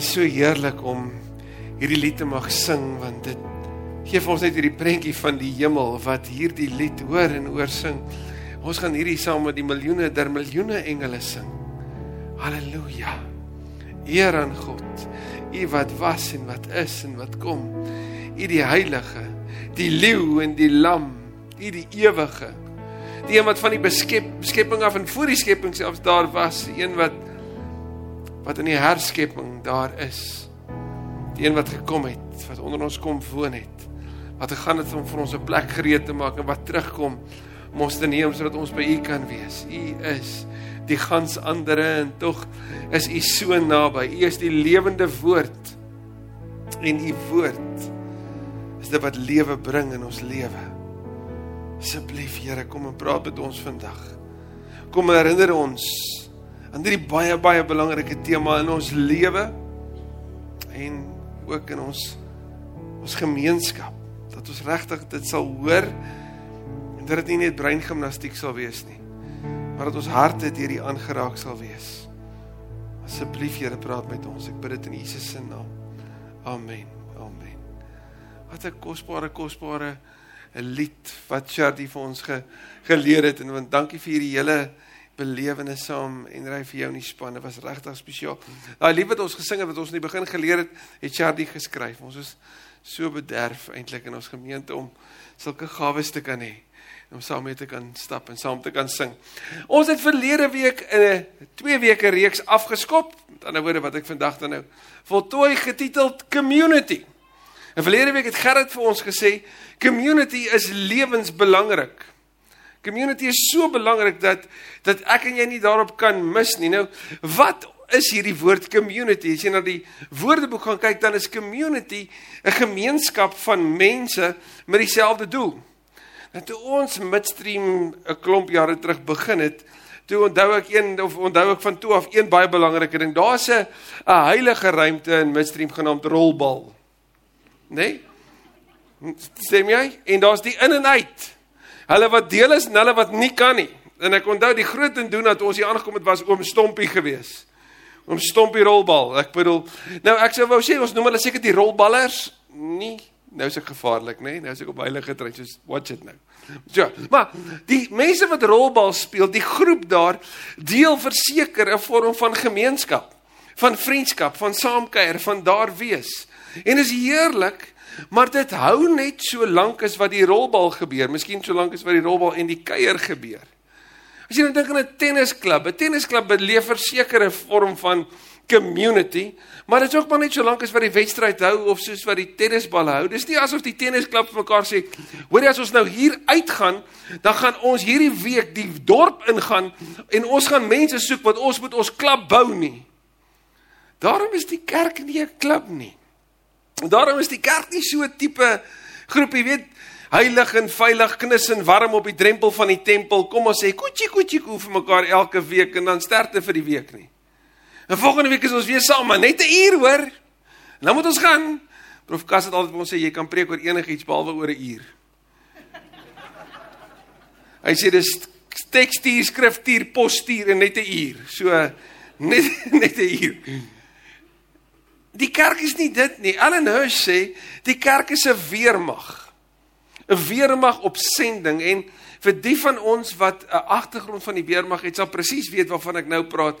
is so heerlik om hierdie lied te mag sing want dit gee vir ons net hierdie prentjie van die hemel wat hierdie lied hoor en oor sing. Ons gaan hierdie saam met die miljoene der miljoene engele sing. Halleluja. Eer aan God. U wat was en wat is en wat kom. U die heilige, die leeu en die lam, u die ewige. Die een wat van die beskep skepping af en voor die skepping selfs daar was, die een wat wat in die herskepping daar is. Die een wat gekom het, wat onder ons kom woon het. Wat gegaan het om vir ons 'n plek gereed te maak en wat terugkom om ons te neem sodat ons by U kan wees. U is die gans andere en tog is U so naby. U is die lewende woord. En U woord is dit wat lewe bring in ons lewe. Asseblief Here, kom en praat met ons vandag. Kom herinner ons aan hierdie baie baie belangrike tema in ons lewe en ook in ons ons gemeenskap. Dat ons regtig dit sal hoor en dat dit nie net breingimnastiek sal wees nie maar dat ons harte deur die aangeraak sal wees. Asseblief Here praat met ons. Ek bid dit in Jesus se naam. Amen. Amen. Wat 'n kosbare kosbare 'n lied wat Chardy vir ons ge, geleer het en want dankie vir hierdie hele belewenis saam en ry vir jou in die span. Dit was regtig spesiaal. Daai lied wat ons gesing het wat ons in die begin geleer het, het Chardy geskryf. Ons is so bederf eintlik in ons gemeente om sulke gawes te kan hê om saam mee te kan stap en saam te kan sing. Ons het verlede week 'n uh, twee weke reeks afgeskop. Met ander woorde wat ek vandag dan nou voltooi getiteld Community. En verlede week het Gerrit vir ons gesê community is lewensbelangrik. Community is so belangrik dat dat ek en jy nie daarop kan mis nie. Nou, wat is hierdie woord community? As jy na die Woordeboek gaan kyk, dan is community 'n gemeenskap van mense met dieselfde doel. Nou toe ons midstream 'n klomp jare terug begin het, toe onthou ek een of onthou ek van toe af een baie belangrike ding. Daar's 'n 'n heilige ruimte in midstream genaamd rolbal. Né? Nee? Stem jy? En daar's die in en uit. Hulle wat deel is en hulle wat nie kan nie. En ek onthou die groot en doen dat ons hier aangekom het was oom Stompie gewees. Oom Stompie rolbal. Ek bedoel, nou ek sou wou sê ons noem hulle seker die rolballers. Nie nou is ek gevaarlik, nê? Nee? Nou is ek op heilige trein, so watch it nou. So, maar die mense wat rolbal speel, die groep daar deel verseker 'n vorm van gemeenskap, van vriendskap, van saamkuier, van daar wees. En is heerlik Maar dit hou net so lank as wat die rolbal gebeur, miskien so lank as wat die rolbal en die kuier gebeur. As jy nou dink aan 'n tennisklub, 'n tennisklub beleef 'n vorm van community, maar dit is ook maar net so lank as wat die wedstryd hou of soos wat die tennisbal hou. Dis nie asof die tennisklub vir mekaar sê, "Hoor jy as ons nou hier uitgaan, dan gaan ons hierdie week die dorp ingaan en ons gaan mense soek wat ons moet ons klub bou nie." Daarom is die kerk nie 'n klub nie. Daarom is die kerk nie so 'n tipe groep, jy weet, heilig en veilig knus en warm op die drempel van die tempel. Kom ons sê koetjie koetjie koe vir mekaar elke week en dan sterkte vir die week nie. En volgende week is ons weer saam, maar net 'n uur hoor. Nou moet ons gaan. Prof Kas het altyd vir ons sê jy kan preek oor enigiets behalwe oor 'n uur. Hy sê dis tekstuur, skriftuur, postuur en net 'n uur. So net net 'n uur. Die kerk is nie dit nie. Ellen Hirsch sê die kerk is 'n weermag. 'n Weermag op sending en vir die van ons wat 'n agtergrond van die weermag het, sal presies weet waarvan ek nou praat.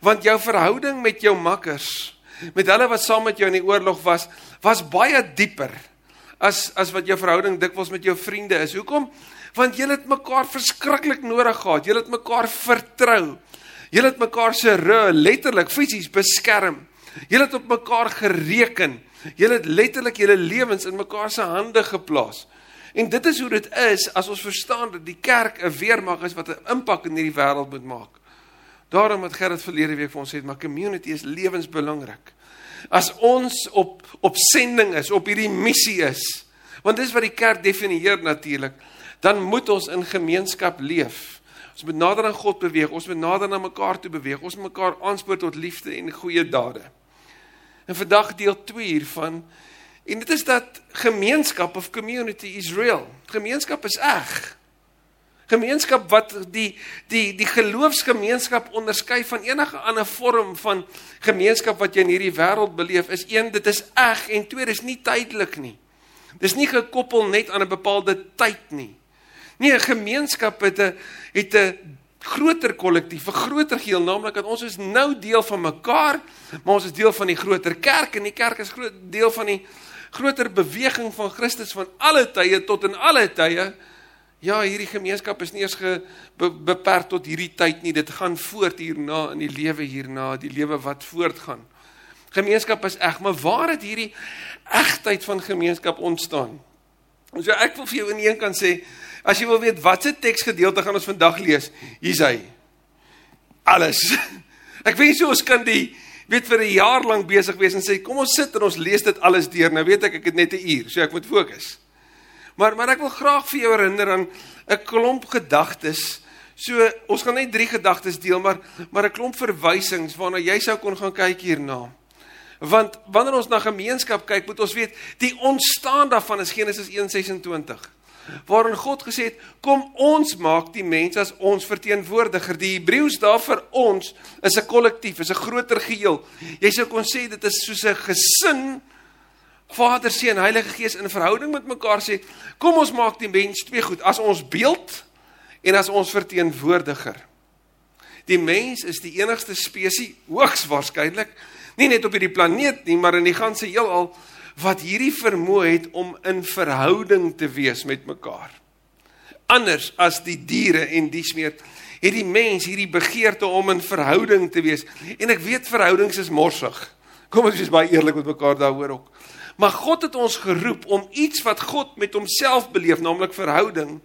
Want jou verhouding met jou makkers, met hulle wat saam met jou in die oorlog was, was baie dieper as as wat jou verhouding dikwels met jou vriende is. Hoekom? Want julle het mekaar verskriklik nodig gehad. Julle het mekaar vertrou. Julle het mekaar se ru letterlik fisies beskerm. Julle het op mekaar gereken. Julle het letterlik julle lewens in mekaar se hande geplaas. En dit is hoe dit is as ons verstaan dat die kerk 'n weermag is wat 'n impak in hierdie wêreld moet maak. Daarom het Gerrit verlede week vir ons sê, maar community is lewensbelangrik. As ons op op sending is, op hierdie missie is, want dis wat die kerk definieer natuurlik, dan moet ons in gemeenskap leef. Ons moet nader aan God beweeg, ons moet nader na mekaar toe beweeg, ons moet mekaar aanspoor tot liefde en goeie dade. En vandag deel 2 hiervan. En dit is dat gemeenskap of community is real. Gemeenskap is eg. Gemeenskap wat die die die geloofsgemeenskap onderskei van enige ander vorm van gemeenskap wat jy in hierdie wêreld beleef is een dit is eg en twee dis nie tydelik nie. Dis nie gekoppel net aan 'n bepaalde tyd nie. Nee, 'n gemeenskap het 'n het 'n groter kollektief, 'n groter geheel, naamlik dat ons is nou deel van mekaar, maar ons is deel van die groter kerk en die kerk is groot deel van die groter beweging van Christus van alle tye tot in alle tye. Ja, hierdie gemeenskap is nie eers ge, be, beperk tot hierdie tyd nie. Dit gaan voort hierna in die lewe hierna, die lewe wat voortgaan. Gemeenskap is eg, maar waar het hierdie egtheid van gemeenskap ontstaan? So ek wil vir jou in een kan sê, as jy wil weet watse teksgedeelte gaan ons vandag lees, hier's hy. Alles. Ek wens jy ons kan die weet vir 'n jaar lank besig wees en sê kom ons sit en ons lees dit alles deur. Nou weet ek ek het net 'n uur, so ek moet fokus. Maar maar ek wil graag vir jou herinner aan 'n klomp gedagtes. So ons gaan net drie gedagtes deel, maar maar 'n klomp verwysings waarna jy sou kon gaan kyk hierna. Want wanneer ons na gemeenskap kyk, moet ons weet die ontstaan daarvan is Genesis 1:26. Waarin God gesê het, kom ons maak die mens as ons verteenwoordiger. Die Hebreëus daar vir ons is 'n kollektief, is 'n groter geheel. Jy sou kon sê dit is soos 'n gesin Vader, Seun, Heilige Gees in verhouding met mekaar sê, kom ons maak die mens twee goed, as ons beeld en as ons verteenwoordiger. Die mens is die enigste spesies hoogs waarskynlik nie net op hierdie planeet nie, maar in die ganse heelal wat hierdie vermoë het om in verhouding te wees met mekaar. Anders as die diere en dies meer het die mens hierdie begeerte om in verhouding te wees. En ek weet verhoudings is morsig. Kom ons wees baie eerlik met mekaar daaroor ook. Maar God het ons geroep om iets wat God met homself beleef, naamlik verhouding,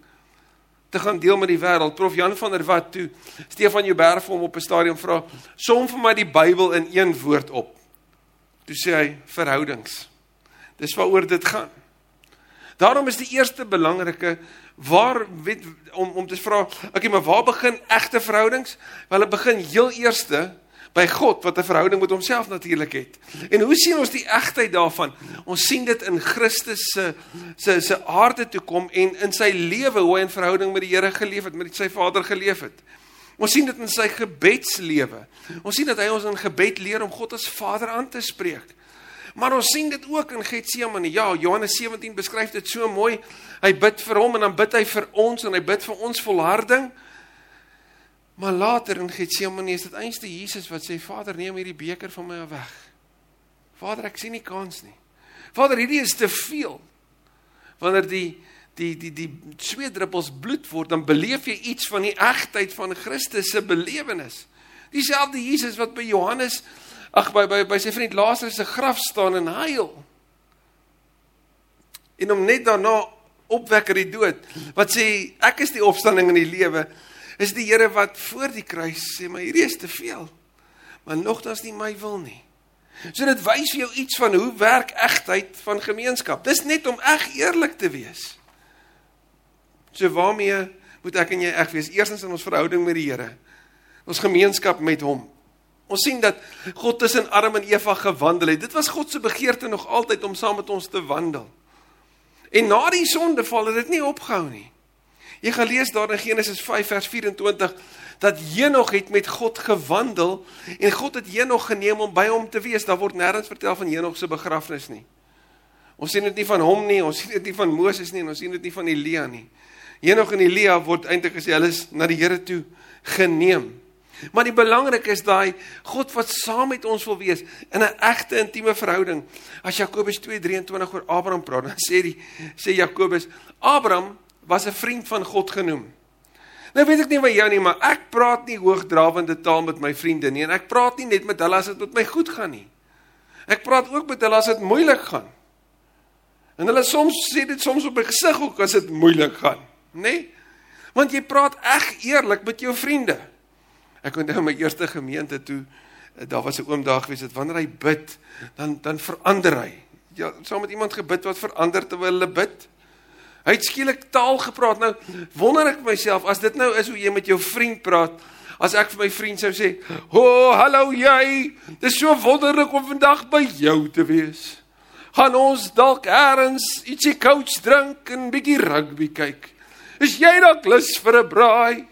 te gaan deel met die wêreld. Prof Jan van der Walt toe Stefan Jouberg vir hom op 'n stadium vra, "Som vir my die Bybel in een woord op." Toe sê hy, "Verhoudings." Dis waaroor dit gaan. Daarom is die eerste belangrike waar weet om om te vra, okay, maar waar begin egte verhoudings? Wel, dit begin heel eerste by God wat 'n verhouding met homself natuurlik het. En hoe sien ons die egtheid daarvan? Ons sien dit in Christus se se se aarde toe kom en in sy lewe hoe hy in verhouding met die Here geleef het, met sy Vader geleef het. Ons sien dit in sy gebedslewe. Ons sien dat hy ons in gebed leer om God as Vader aan te spreek. Maar ons sien dit ook in Getsemane. Ja, Johannes 17 beskryf dit so mooi. Hy bid vir hom en dan bid hy vir ons en hy bid vir ons volharding. Maar later in Getsemane is dit eintlik Jesus wat sê Vader neem hierdie beker van my af weg. Vader ek sien nie kans nie. Vader hierdie is te veel. Wanneer die die die die sweet druppels bloed word dan beleef jy iets van die egtheid van Christus se belewenis. Dieselfde Jesus wat by Johannes ag by by by sy vriend Lazarus se graf staan en huil. En hom net daarna opwek uit die dood. Wat sê ek is die opstanding en die lewe is die Here wat voor die kruis sê maar hierdie is te veel. Maar nogtans nie my wil nie. So dit wys vir jou iets van hoe werk egtheid van gemeenskap. Dis net om eg eerlik te wees. So waarmee moet ek en jy eg wees? Eerstens in ons verhouding met die Here. Ons gemeenskap met hom. Ons sien dat God tussen Adam en Eva gewandel het. Dit was God se begeerte nog altyd om saam met ons te wandel. En na die sondeval het dit nie opgehou nie. Jy gaan lees daar in Genesis 5 vers 24 dat Henog het met God gewandel en God het Henog geneem om by hom te wees. Daar word nêrens vertel van Henog se begrafnis nie. Ons sien dit nie van hom nie, ons sien dit nie van Moses nie en ons sien dit nie van Elia nie. Henog en Elia word eintlik gesê hulle is na die Here toe geneem. Maar die belangrik is daai God wat saam met ons wil wees in 'n egte intieme verhouding. As Jakobus 2:23 oor Abraham praat, dan sê die sê Jakobus, Abraham was 'n vriend van God genoem. Nou weet ek nie wat jou nie, maar ek praat nie hoogdrawende taal met my vriende nie en ek praat nie net met hulle as dit met my goed gaan nie. Ek praat ook met hulle as dit moeilik gaan. En hulle soms sê dit soms op my gesig ook as dit moeilik gaan, nê? Nee? Want jy praat eg eerlik met jou vriende. Ek onthou my eerste gemeente toe daar was 'n oom daar gewees het wanneer hy bid, dan dan verander hy. Ja, saam met iemand gebid wat verander terwyl hulle bid. Hy het skielik taal gepraat. Nou wonder ek myself as dit nou is hoe jy met jou vriend praat. As ek vir my vriend sou sê, "Ho, oh, hallo jy. Dit is so wonderlik om vandag by jou te wees. Gaan ons dalk eers ietsie coach drink en bietjie rugby kyk." Is jy dalk lus vir 'n braai?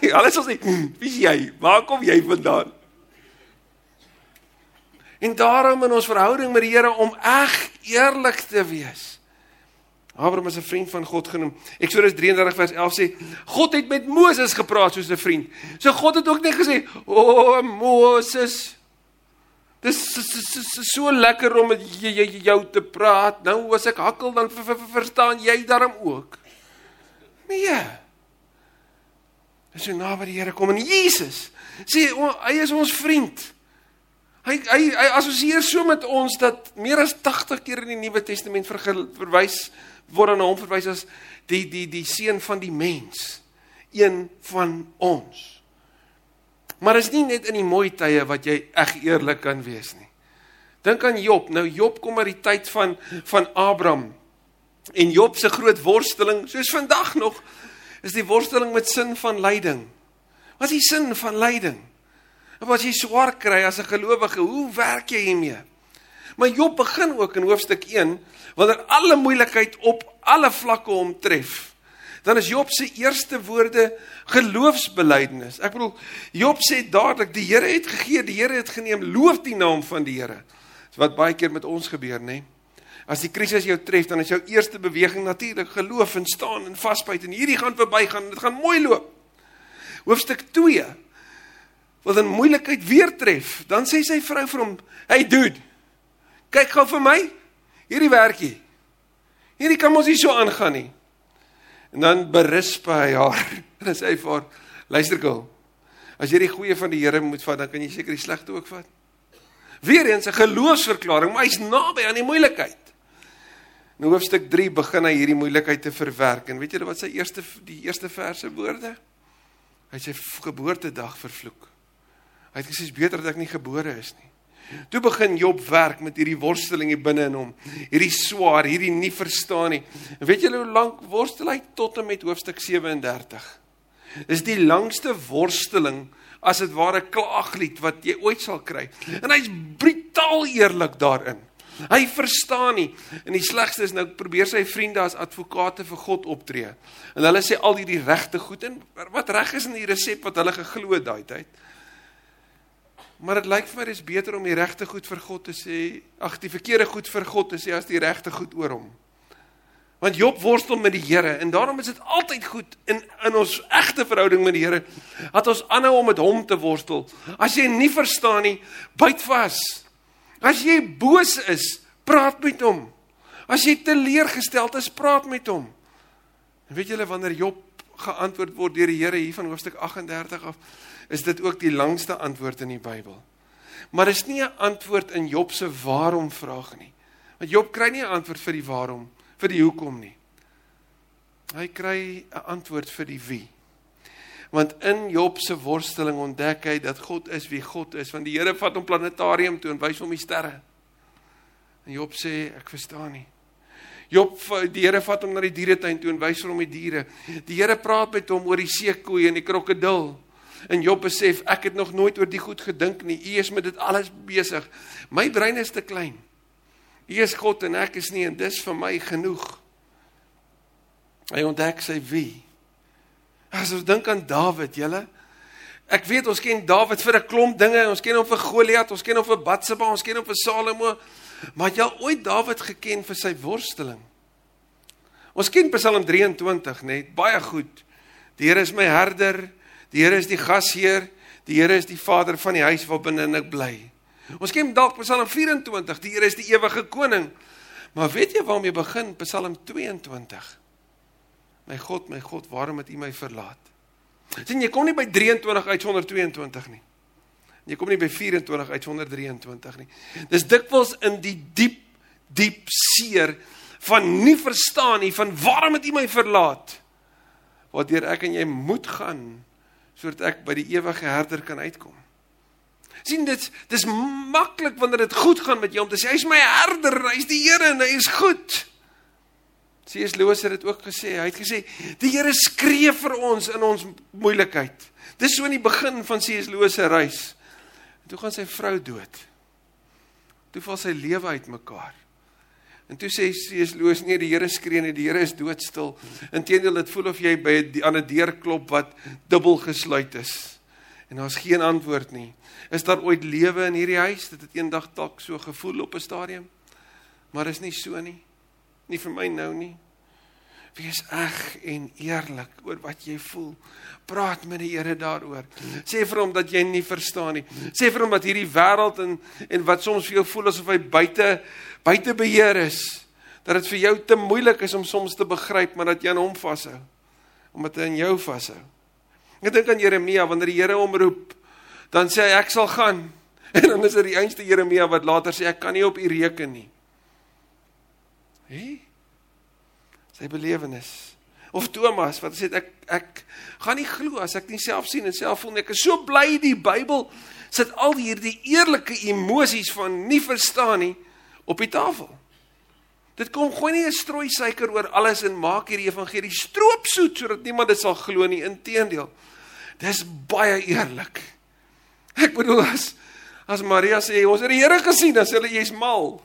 Hey, alles sê, "Wie's jy? Waar kom jy vandaan?" En daarom in ons verhouding met die Here om eg eerlik te wees. Abraham is 'n vriend van God genoem. Eksodus 33 vers 11 sê God het met Moses gepraat soos 'n vriend. So God het ook net gesê, "O oh, Moses, dis so lekker om met jou te praat. Nou as ek hakkel dan verstaan jy daarom ook." Nee. Dis so naby die Here kom en Jesus sê hy is ons vriend. Hy hy hy assosieer so met ons dat meer as 80 keer in die Nuwe Testament verwys word na hom verwys as die die die seun van die mens, een van ons. Maar is nie net in die mooi tye wat jy eg eerlik kan wees nie. Dink aan Job. Nou Job kom uit die tyd van van Abraham. En Job se groot worsteling, soos vandag nog, is die worsteling met sin van lyding. Wat is die sin van lyding? Of as jy swaar kry as 'n gelowige, hoe werk jy hiermee? Maar Job begin ook in hoofstuk 1 wanneer alle moeilikheid op alle vlakke hom tref. Dan is Job se eerste woorde geloofsbelijdenis. Ek bedoel Job sê dadelik die Here het gegee, die Here het geneem, loof die naam van die Here. Dis wat baie keer met ons gebeur, nê? Nee? As die krisis jou tref, dan is jou eerste beweging natuurlik geloof en staan en vasbyt en hierdie gaan verbygaan, dit gaan mooi loop. Hoofstuk 2 Wat 'n moeilikheid weer tref, dan sê sy vrou vir hom: "Hey dude, kyk gou vir my hierdie werkie. Hierdie kan mos nie so aangaan nie. En dan berisp hy haar. En sy sê vir haar, luister gou. As jy die goeie van die Here moet vat, dan kan jy seker die slegte ook vat. Weereens 'n geloofsverklaring, maar hy's naby aan die moeilikheid. In hoofstuk 3 begin hy hierdie moeilikheid te verwerk en weet julle wat sy eerste die eerste verse woorde? Hy sê geboortedag vervloek. Hy het gesê dis beter dat ek nie gebore is nie. Toe begin Job werk met hierdie worsteling hier binne in hom. Hierdie swaar, hierdie nie verstaan nie. En weet julle hoe lank worstel hy tot en met hoofstuk 37? Dis die langste worsteling as dit ware klaaglied wat jy ooit sal kry. En hy's brutaal eerlik daarin. Hy verstaan nie. En die slegste is nou probeer sy vriende as advokate vir God optree. En hulle sê al hierdie regte goed en wat reg is in die resep wat hulle geglo daai tyd. Maar dit lyk vir my dis beter om die regte goed vir God te sê, ag die verkeerde goed vir God te sê as die regte goed oor hom. Want Job worstel met die Here en daarom is dit altyd goed in in ons egte verhouding met die Here dat ons aanhou om met hom te worstel. As jy nie verstaan nie, byt vas. As jy boos is, praat met hom. As jy teleurgesteld is, praat met hom. En weet julle wanneer Job geantwoord word deur die Here hier van hoofstuk 38 af, is dit ook die langste antwoord in die Bybel. Maar is nie 'n antwoord in Job se waarom vraag nie. Want Job kry nie 'n antwoord vir die waarom, vir die hoekom nie. Hy kry 'n antwoord vir die wie. Want in Job se worsteling ontdek hy dat God is wie God is, want die Here vat hom planetarium toe en wys hom die sterre. En Job sê ek verstaan nie. Job die Here vat hom na die dieretuin toe en wys vir hom die diere. Die Here praat met hom oor die seekoei en die krokodil. En Job besef, ek het nog nooit oor die goed gedink nie. U is met dit alles besig. My brein is te klein. U is God en ek is nie en dis vir my genoeg. Hy ontdek sy wie. As ons dink aan Dawid, julle Ek weet ons ken Dawid vir 'n klomp dinge. Ons ken hom vir Goliat, ons ken hom vir Batseba, ons ken hom vir Salomo. Maar het jy ooit Dawid geken vir sy worsteling? Ons ken Psalm 23, net baie goed. Die Here is my herder, Die Here is die gasheer, die Here is die Vader van die huis waarbinne ek bly. Ons ken dalk Psalm 24, die Here is die ewige koning. Maar weet jy waarmee begin Psalm 22? My God, my God, waarom het U my verlaat? Sien jy kom nie by 23 uit 122 nie. Jy kom nie by 24 uit 123 nie. Dis dikwels in die diep diep seer van nie verstaan nie van waarom het U my verlaat? Waardeur ek en jy moet gaan sodat ek by die ewige herder kan uitkom. sien dit dis maklik wanneer dit goed gaan met jou om te sê hy's my herder, hy's die Here en hy is goed. C.S. Lewis het dit ook gesê. Hy het gesê die Here skree vir ons in ons moeilikheid. Dis so in die begin van C.S. Lewis se reis. Toe gaan sy vrou dood. Toe val sy lewe uitmekaar. En toe sê C.S. Lewis nee, die Here skree nie, die Here is doodstil. Inteendeel, dit voel of jy by 'n aan 'n deur klop wat dubbel gesluit is. En daar's geen antwoord nie. Is daar ooit lewe in hierdie huis? Dit het eendag dalk so gevoel op 'n stadium. Maar is nie so nie. Nie vir my nou nie. Wees eg en eerlik oor wat jy voel. Praat met die Here daaroor. Sê vir hom dat jy nie verstaan nie. Sê vir hom dat hierdie wêreld en en wat soms vir jou voel asof hy buite buite beheer is, dat dit vir jou te moeilik is om soms te begryp, maar dat jy aan hom vashou. Omdat hy aan jou vashou. Ek dink aan Jeremia wanneer die Here hom roep, dan sê hy ek sal gaan. En dan is dit die einste Jeremia wat later sê ek kan nie op u reken nie. Hé? Sy belewenis. Of Thomas wat sê ek ek gaan nie glo as ek nie self sien en self voel nie. Ek is so bly die Bybel sit al hierdie eerlike emosies van nie verstaan nie op die tafel. Dit kom gooi nie 'n strooi suiker oor alles en maak hierdie evangelie stroopsoet sodat niemand dit sal glo nie. Inteendeel. Dis baie eerlik. Ek bedoel as as Maria sê ons het die Here gesien, dan sê hulle jy's mal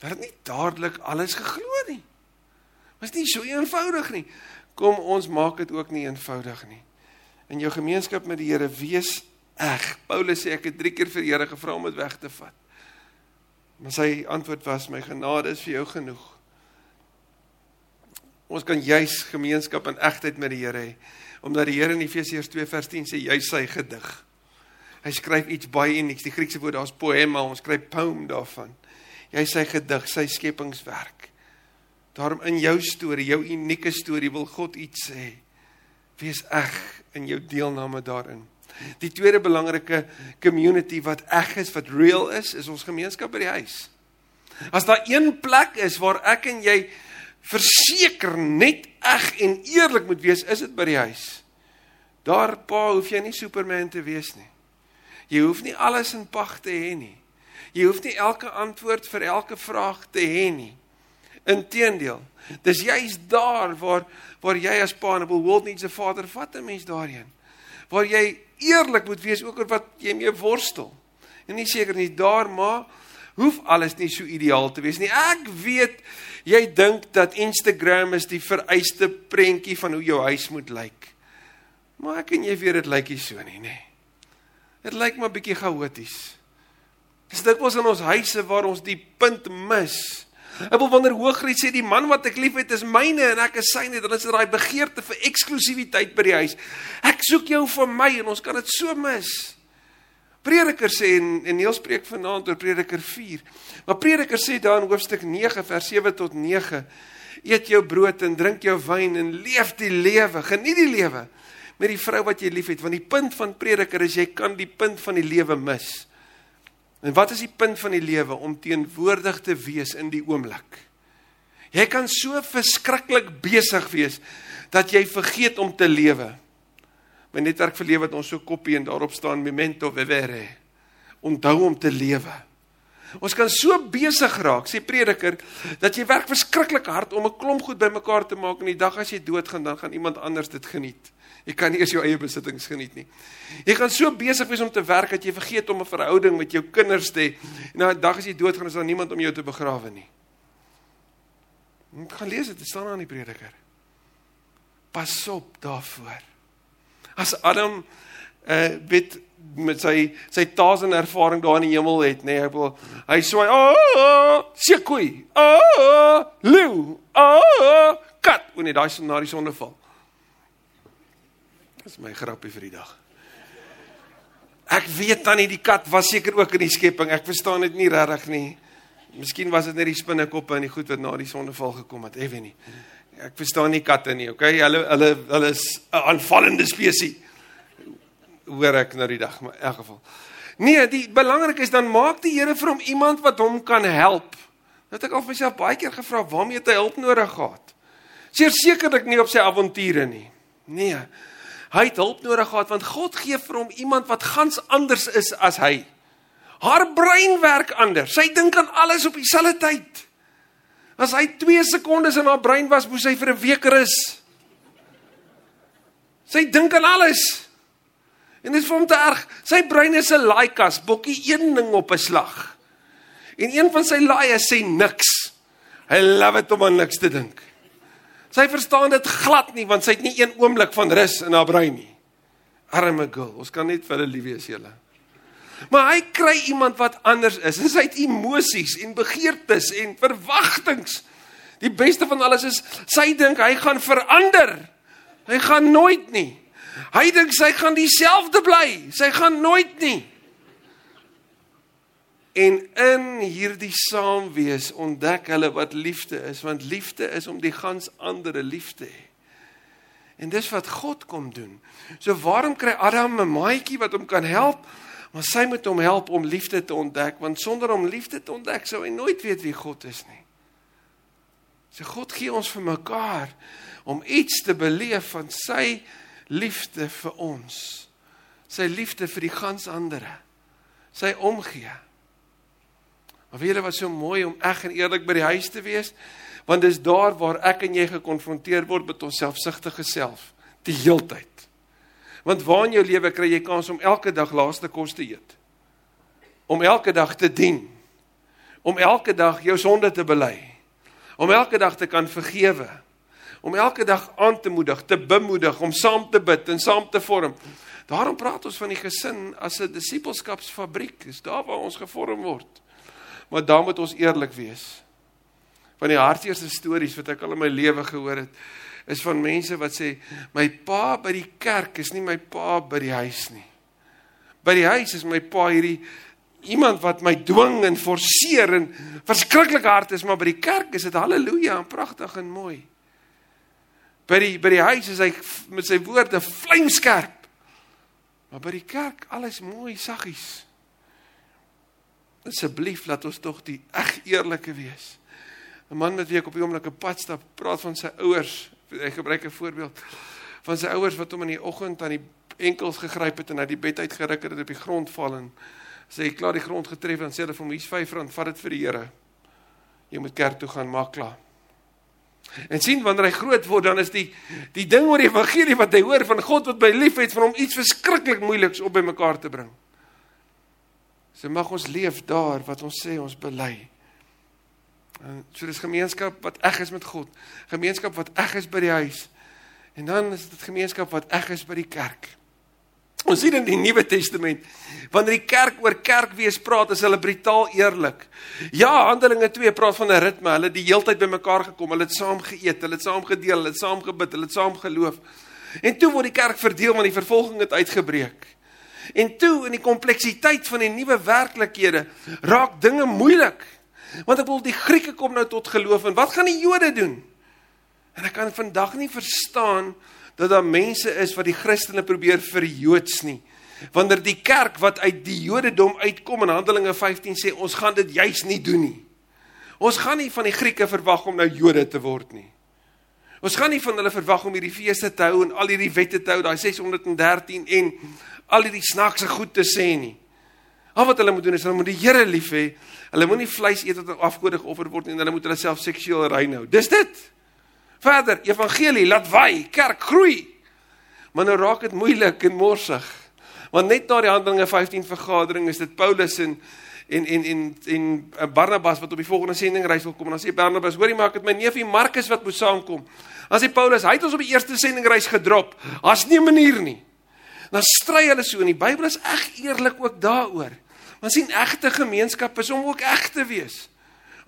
dat nie dadelik alles geglo nie. Was nie so eenvoudig nie. Kom ons maak dit ook nie eenvoudig nie. In jou gemeenskap met die Here wees eg. Paulus sê ek het 3 keer vir die Here gevra om dit weg te vat. Maar sy antwoord was my genade is vir jou genoeg. Ons kan juis gemeenskap en egtheid met die Here hê omdat die Here in Efesiërs 2 vers 10 sê jy sy gedig. Hy skryf iets baie unieks. Die Griekse woord daar's poema, ons skryf poem daarvan. Jy sy gedig, sy skepingswerk. Daarom in jou storie, jou unieke storie wil God iets sê. Wees eg in jou deelname daarin. Die tweede belangrike community wat eg is, wat real is, is ons gemeenskap by die huis. As daar een plek is waar ek en jy verseker net eg en eerlik moet wees, is dit by die huis. Daar pa hoef jy nie superman te wees nie. Jy hoef nie alles in pag te hê nie. Jy hoef nie elke antwoord vir elke vraag te hê nie. Inteendeel, dis juist daar waar waar jy as pa en 'n behoort nie se vader vat 'n mens daarheen. Waar jy eerlik moet wees ook oor wat jy mee worstel. En nie seker nie daar maar hoef alles nie so ideaal te wees nie. Ek weet jy dink dat Instagram is die vereiste prentjie van hoe jou huis moet lyk. Maar ek en jy weet dit lyk nie so nie, nê. Dit lyk maar bietjie chaoties. Dis dit was in ons huise waar ons die punt mis. Ek wil wanneer Hoogriet sê die man wat ek liefhet is myne en ek is syne, dan is dit daai begeerte vir eksklusiwiteit by die huis. Ek soek jou vir my en ons kan dit so mis. Prediker sê en, en Neels preek vanaand oor Prediker 4. Maar Prediker sê daar in hoofstuk 9 vers 7 tot 9: Eet jou brood en drink jou wyn en leef die lewe, geniet die lewe met die vrou wat jy liefhet, want die punt van Prediker is jy kan die punt van die lewe mis. En wat is die punt van die lewe om teenwoordig te wees in die oomblik? Jy kan so verskriklik besig wees dat jy vergeet om te lewe. My netwerk vir lewe het ons so kopie en daarop staan memento vivere. Onthou om te lewe. Ons kan so besig raak, sê prediker, dat jy werk verskriklik hard om 'n klomp goed bymekaar te maak en die dag as jy doodgaan, dan gaan iemand anders dit geniet. Jy kan nie eens jou eie besittings geniet nie. Jy gaan so besig wees om te werk dat jy vergeet om 'n verhouding met jou kinders te hê. En na 'n dag as jy doodgaan, is daar niemand om jou te begrawe nie. Ek gaan lees dit, staan aan die prediker. Pas op daarvoor. As Adam uh weet met sy sy taas en ervaring daar in die hemel het, nê, nee, hy wil hy swaai, "O, oh, sekoei. O, oh, leeu. O, oh, kat." Wanneer daai son na die sonde val. Dis my grappie vir die dag. Ek weet dan nie die kat was seker ook in die skepping. Ek verstaan dit nie regtig nie. Miskien was dit net die spinnekoppe en die goed wat na die sonneval gekom het, effe nie. Ek verstaan nie katte nie, okay? Hulle hulle hulle is 'n aanvallende spesies. Hoor ek nou die dag, maar in elk geval. Nee, die belangrik is dan maak die Here vir hom iemand wat hom kan help. Dat ek al vir myself baie keer gevra, waarmee het hy hulp nodig gehad? Sekerlik nie op sy avonture nie. Nee. Hy het hulp nodig gehad want God gee vir hom iemand wat gans anders is as hy. Haar brein werk anders. Sy dink aan alles op dieselfde tyd. As hy 2 sekondes in haar brein was, moes sy vir 'n week rus. Sy dink aan alles. En dit is vir hom te erg. Sy brein is 'n laaikas, bokkie een ding op 'n slag. En een van sy laaie sê niks. Hy love dit om aan niks te dink. Sy verstaan dit glad nie want sy het nie een oomblik van rus in haar brein nie. Arme girl, ons kan net vir hulle lief wees julle. Maar hy kry iemand wat anders is. En sy het emosies en begeertes en verwagtinge. Die beste van alles is sy dink hy gaan verander. Hy gaan nooit nie. Hy dink sy gaan dieselfde bly. Sy gaan nooit nie. En in hierdie saamwees ontdek hulle wat liefde is, want liefde is om die gans ander lief te hê. En dis wat God kom doen. So waarom kry Adam 'n maatjie wat hom kan help? Maar sy moet hom help om liefde te ontdek, want sonder om liefde te ontdek sou hy nooit weet wie God is nie. So God gee ons vir mekaar om iets te beleef van sy liefde vir ons. Sy liefde vir die gans ander. Sy omgee. Maar weet jy wat so mooi om eg en eerlik by die huis te wees? Want dis daar waar ek en jy gekonfronteer word met ons selfsugtige self die heeltyd. Want waar in jou lewe kry jy kans om elke dag laaste kos te eet? Om elke dag te dien. Om elke dag jou sonde te bely. Om elke dag te kan vergewe. Om elke dag aan te moedig, te bemoedig, om saam te bid en saam te vorm. Daarom praat ons van die gesin as 'n disippelskapsfabriek. Dis daar waar ons gevorm word. Maar dan moet ons eerlik wees. Van die hartseerste stories wat ek al in my lewe gehoor het, is van mense wat sê my pa by die kerk is nie my pa by die huis nie. By die huis is my pa hierdie iemand wat my dwing en forceer en verskriklik hard is, maar by die kerk is dit haleluja en pragtig en mooi. By die by die huis is hy met sy woorde vlamskerp. Maar by die kerk alles mooi saggies. Asseblief laat ons tog die eg eerlike wees. 'n Man wat weer op die oomblik 'n pad stap, praat van sy ouers. Hy gebruik 'n voorbeeld van sy ouers wat hom in die oggend aan die enkels gegryp het en uit die bed uitgeruk het en op die grond val en sê hy klaar die grond getref en sê hulle vir hom hier's R5, vat dit vir die Here. Jy moet kerk toe gaan, maak klaar. En sien wanneer hy groot word dan is die die ding oor die evangelie wat hy hoor van God wat by liefhet vir hom iets verskriklik moeiliks op by mekaar te bring. So mag ons leef daar wat ons sê ons bely. En so dis gemeenskap wat eg is met God, gemeenskap wat eg is by die huis. En dan is dit gemeenskap wat eg is by die kerk. Ons sien in die Nuwe Testament wanneer die kerk oor kerk wees praat, is hulle brutaal eerlik. Ja, Handelinge 2 praat van 'n ritme. Hulle het die heeltyd bymekaar gekom, hulle het saam geëet, hulle het saam gedeel, hulle het saam gebid, hulle het saam geloof. En toe word die kerk verdeel want die vervolging het uitgebreek. En toe in die kompleksiteit van die nuwe werklikhede raak dinge moeilik. Want ek wil die Grieke kom nou tot geloof en wat gaan die Jode doen? En ek kan vandag nie verstaan dat daar mense is wat die Christene probeer vir Joods nie. Wanneer die kerk wat uit die Jodendom uitkom in Handelinge 15 sê ons gaan dit juis nie doen nie. Ons gaan nie van die Grieke verwag om nou Jode te word nie. Ons gaan nie van hulle verwag om hierdie feeste te hou en al hierdie wette te hou, daai 613 en al hierdie snaakse goed te sê nie. Al wat hulle moet doen is hulle moet die Here lief hê. Hulle moenie vleis eet wat afgode geoffer word nie en hulle moet hulle self seksueel rein hou. Dis dit. Verder, evangelie laat waai, kerk groei. Maar nou raak dit moeilik en morsig. Want net na die Handelinge 15 vergadering is dit Paulus en en en en en Barnabas wat op die volgende sendingreis wil kom en dan sê Barnabas, hoorie maak dit my neefie Markus wat moet saamkom. Dan sê Paulus, hy het ons op die eerste sendingreis gedrop. Daar's nie 'n manier nie dan stry hulle so en die Bybel is eg eerlik ook daaroor. Want sien egte gemeenskap is om ook eg te wees.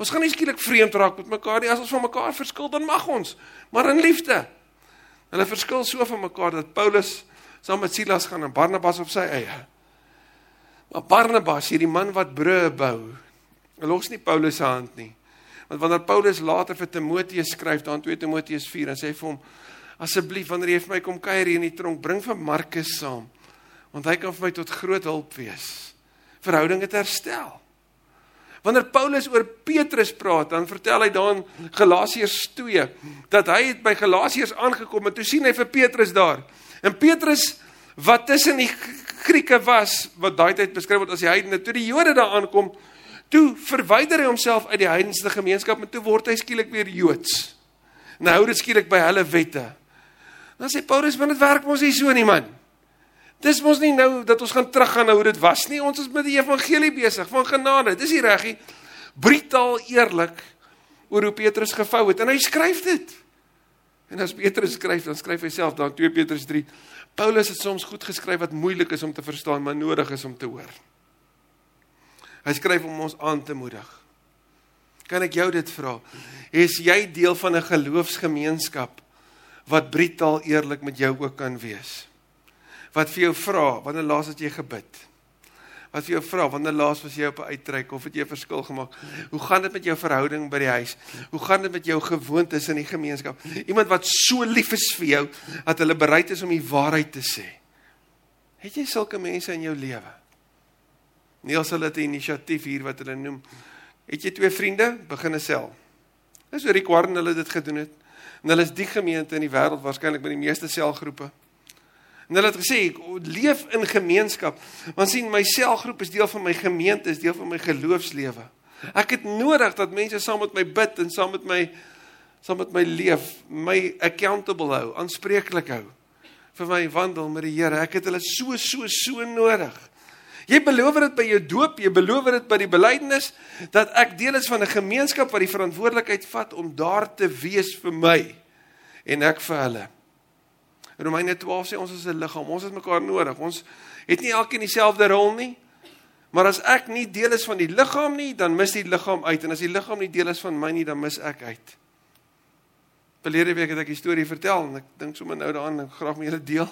Ons gaan nie skielik vreemd raak met mekaar nie. As ons van mekaar verskil, dan mag ons, maar in liefde. Hulle verskil so van mekaar dat Paulus saam met Silas gaan en Barnabas op sy eie. Maar Barnabas, hierdie man wat brûe bou, los nie Paulus se hand nie. Want wanneer Paulus later vir Timoteus skryf, dan 2 Timoteus 4 en sê vir hom asseblief wanneer jy vir my kom kuier hier in die tronk, bring vir Markus saam. Want hy kan vir my tot groot hulp wees. Verhoudinge te herstel. Wanneer Paulus oor Petrus praat, dan vertel hy dan Galasiërs 2 dat hy het by Galasiërs aangekom en toe sien hy vir Petrus daar. En Petrus wat tussen die Grieke was, wat daai tyd beskryf word as die heidene, toe die Jode daar aankom, toe verwyder hy homself uit die heidense gemeenskap en toe word hy skielik weer Joods. Nou hou dit skielik by hulle wette. Dan sê Paulus, "Want dit werk mos nie so nie, man. Dis mos nie nou dat ons gaan teruggaan na hoe dit was nie. Ons is met die evangelie besig van genade. Dis nie reggie. brutaal eerlik oor hoe Petrus gevou het en hy skryf dit. En as Petrus skryf, dan skryf hy self dan 2 Petrus 3. Paulus het soms goed geskryf wat moeilik is om te verstaan, maar nodig is om te hoor. Hy skryf om ons aan te moedig. Kan ek jou dit vra? Is jy deel van 'n geloofsgemeenskap wat brutaal eerlik met jou ook kan wees? Wat vir jou vra, wanneer laas het jy gebid? Wat vir jou vra, wanneer laas was jy op 'n uitreik of het jy 'n verskil gemaak? Hoe gaan dit met jou verhouding by die huis? Hoe gaan dit met jou gewoontes in die gemeenskap? Iemand wat so lief is vir jou dat hulle bereid is om die waarheid te sê. Het jy sulke mense in jou lewe? Niels hulle het 'n inisiatief hier wat hulle noem. Het jy twee vriende? Begin 'n sel. Dis oor die kwarn hulle dit gedoen het. En hulle is die gemeente in die wêreld waarskynlik met die meeste selgroepe. En hulle het gesê ek leef in gemeenskap. Want sien my selgroep is deel van my gemeente, is deel van my geloofslewe. Ek het nodig dat mense saam met my bid en saam met my saam met my leef, my accountable hou, aanspreeklik hou vir my wandel met die Here. Ek het hulle so so so nodig. Jy beloof dit by jou doop, jy beloof dit by die belydenis dat ek deel is van 'n gemeenskap wat die verantwoordelikheid vat om daar te wees vir my en ek vir hulle. Romeine 12 sê ons is 'n liggaam, ons het mekaar nodig. Ons het nie elkeen dieselfde rol nie. Maar as ek nie deel is van die liggaam nie, dan mis die liggaam uit en as die liggaam nie deel is van my nie, dan mis ek uit. Verlede week het ek 'n storie vertel en ek dink sommer nou daaraan en graag met julle deel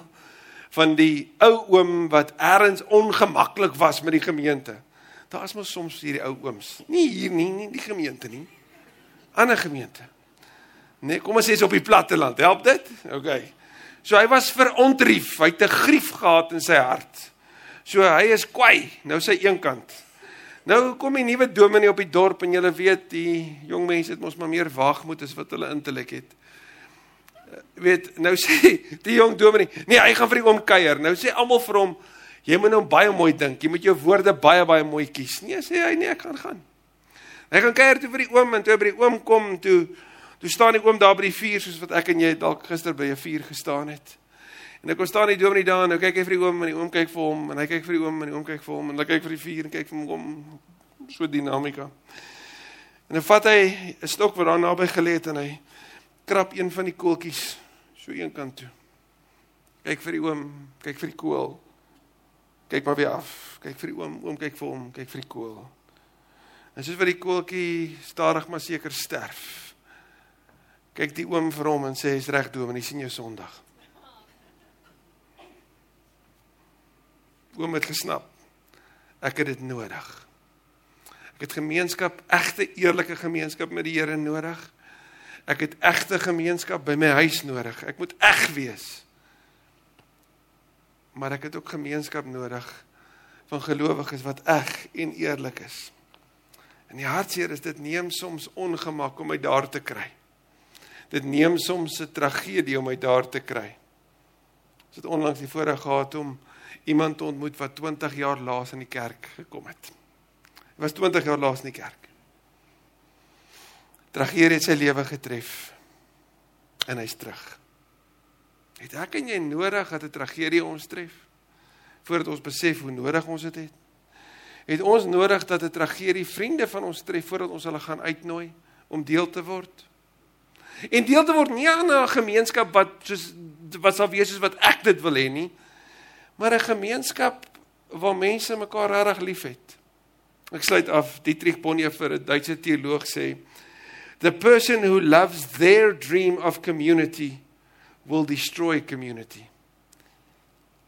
van die ou oom wat ergens ongemaklik was met die gemeente. Daar is mos soms hierdie ou ooms. Nie hier nie, nie die gemeente nie. Ander gemeente. Nee, kom ons sê is op die platteland. Help dit? OK. So hy was verontrief. Hy het 'n grief gehad in sy hart. So hy is kwai, nou sy een kant. Nou kom die nuwe dominee op die dorp en julle weet die jong mense het mos maar meer waagmoed as wat hulle intellek het weet nou sê die jong dominee, nee, hy gaan vir die oom kuier. Nou sê almal vir hom, jy moet nou baie mooi dink. Jy moet jou woorde baie baie mooi kies. Nee, sê hy, nee, ek gaan gaan. Hy gaan kuier toe vir die oom en toe by die oom kom toe toe staan die oom daar by die vuur soos wat ek en jy dalk gister by 'n vuur gestaan het. En ek kom staan die dominee daar en nou kyk hy vir die oom en die oom kyk vir hom en hy kyk vir die oom en die oom kyk vir hom en hy kyk vir die vuur en kyk vir hom so dinamika. En dan vat hy 'n stok wat daar naby gelê het en hy krap een van die koeltjies so een kant toe. Kyk vir die oom, kyk vir die koel. Kyk maar weer af. Kyk vir die oom, oom kyk vir hom, kyk vir die koel. En soos wat die koeltjie stadig maar seker sterf. Kyk die oom vir hom en sê hy's reg doom en hy sien jou Sondag. Oom het gesnap. Ek het dit nodig. Ek het gemeenskap, egte eerlike gemeenskap met die Here nodig. Ek het egte gemeenskap by my huis nodig. Ek moet eg wees. Maar ek het ook gemeenskap nodig van gelowiges wat eg en eerlik is. En die hartseer is dit neem soms ongemak om my daar te kry. Dit neem soms 'n tragedie om my daar te kry. Ons het onlangs die voorreg gehad om iemand te ontmoet wat 20 jaar laas in die kerk gekom het. Hy was 20 jaar laas in die kerk. Tragedie het sy lewe getref en hy's terug. Het ek en jy nodig dat 'n tragedie ons tref voordat ons besef hoe nodig ons dit het? Het ons nodig dat 'n tragedie vriende van ons tref voordat ons hulle gaan uitnooi om deel te word? En deel te word nie aan 'n gemeenskap wat soos wat sal wees soos wat ek dit wil hê nie, maar 'n gemeenskap waar mense mekaar regtig liefhet. Ek sluit af Dietrich Bonhoeffer, 'n Duitse teoloog sê The person who loves their dream of community will destroy community.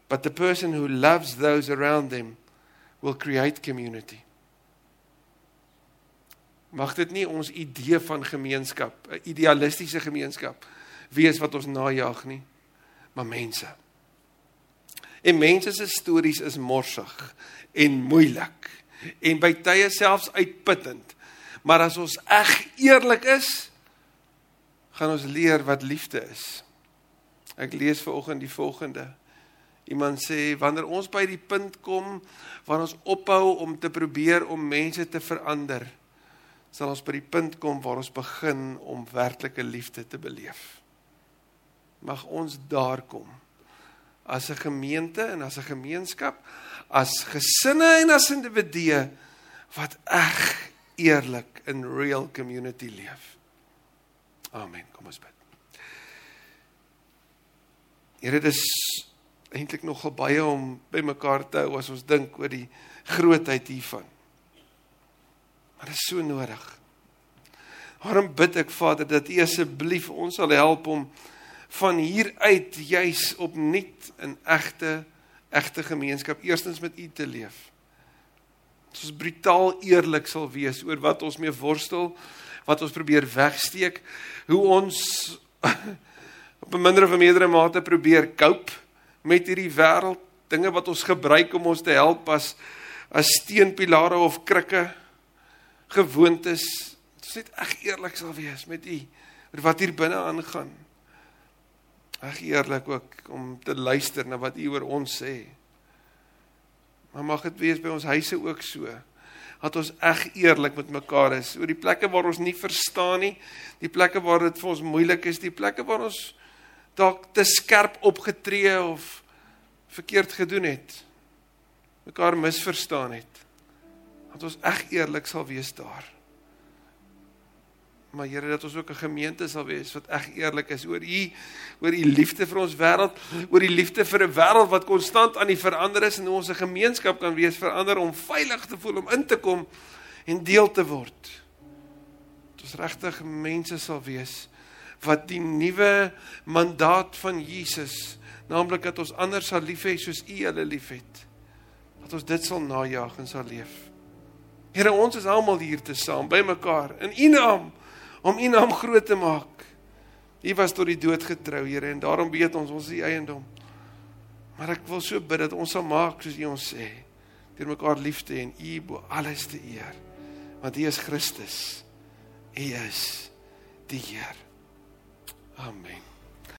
But the person who loves those around them will create community. Mag dit nie ons idee van gemeenskap, 'n idealistiese gemeenskap wees wat ons najag nie, maar mense. En mense se stories is morsig en moeilik en by tye selfs uitputtend. Maar as ons eg eerlik is, gaan ons leer wat liefde is. Ek lees ver oggend die volgende. Iemand sê wanneer ons by die punt kom waar ons ophou om te probeer om mense te verander, sal ons by die punt kom waar ons begin om werklike liefde te beleef. Mag ons daar kom as 'n gemeente en as 'n gemeenskap, as gesinne en as individue wat eg eerlik in real community leef. Amen. Kom ons bid. Here, dit is eintlik nogal baie om bymekaar te hou as ons dink oor die grootheid hiervan. Maar dit is so nodig. Waarom bid ek Vader dat U asseblief ons sal help om van hier uit juis opnuut in egte egte gemeenskap eerstens met U te leef. Ons brutaal eerlik sal wees oor wat ons mee worstel, wat ons probeer wegsteek, hoe ons op 'n minder of meerdere mate probeer cope met hierdie wêreld, dinge wat ons gebruik om ons te help as as steenpilare of krikke, gewoontes. Ons net reg eerlik sal wees met u oor wat hier binne aangaan. Reg eerlik ook om te luister na wat u oor ons sê. Maar mag dit wees by ons huise ook so dat ons reg eerlik met mekaar is oor die plekke waar ons nie verstaan nie, die plekke waar dit vir ons moeilik is, die plekke waar ons dalk te skerp opgetree of verkeerd gedoen het. mekaar misverstaan het. Dat ons reg eerlik sal wees daar. Maar Here dat ons ook 'n gemeente sal wees wat reg eerlik is oor U, oor U liefde vir ons wêreld, oor die liefde vir 'n wêreld wat konstant aan die verander is en ons 'n gemeenskap kan wees verander om veilig te voel om in te kom en deel te word. Dat ons regtig mense sal wees wat die nuwe mandaat van Jesus, naamlik dat ons ander sal lief hê soos U hulle liefhet, dat ons dit sal najag en sal leef. Here, ons is almal hier te saam by mekaar in U naam om U naam groot te maak. U was tot die dood getrou, Here, en daarom weet ons ons is U eiendom. Maar ek wil so bid dat ons sal maak soos U ons sê, deur mekaar lief te hê en U bo alles te eer, want U is Christus. U is die Here. Amen.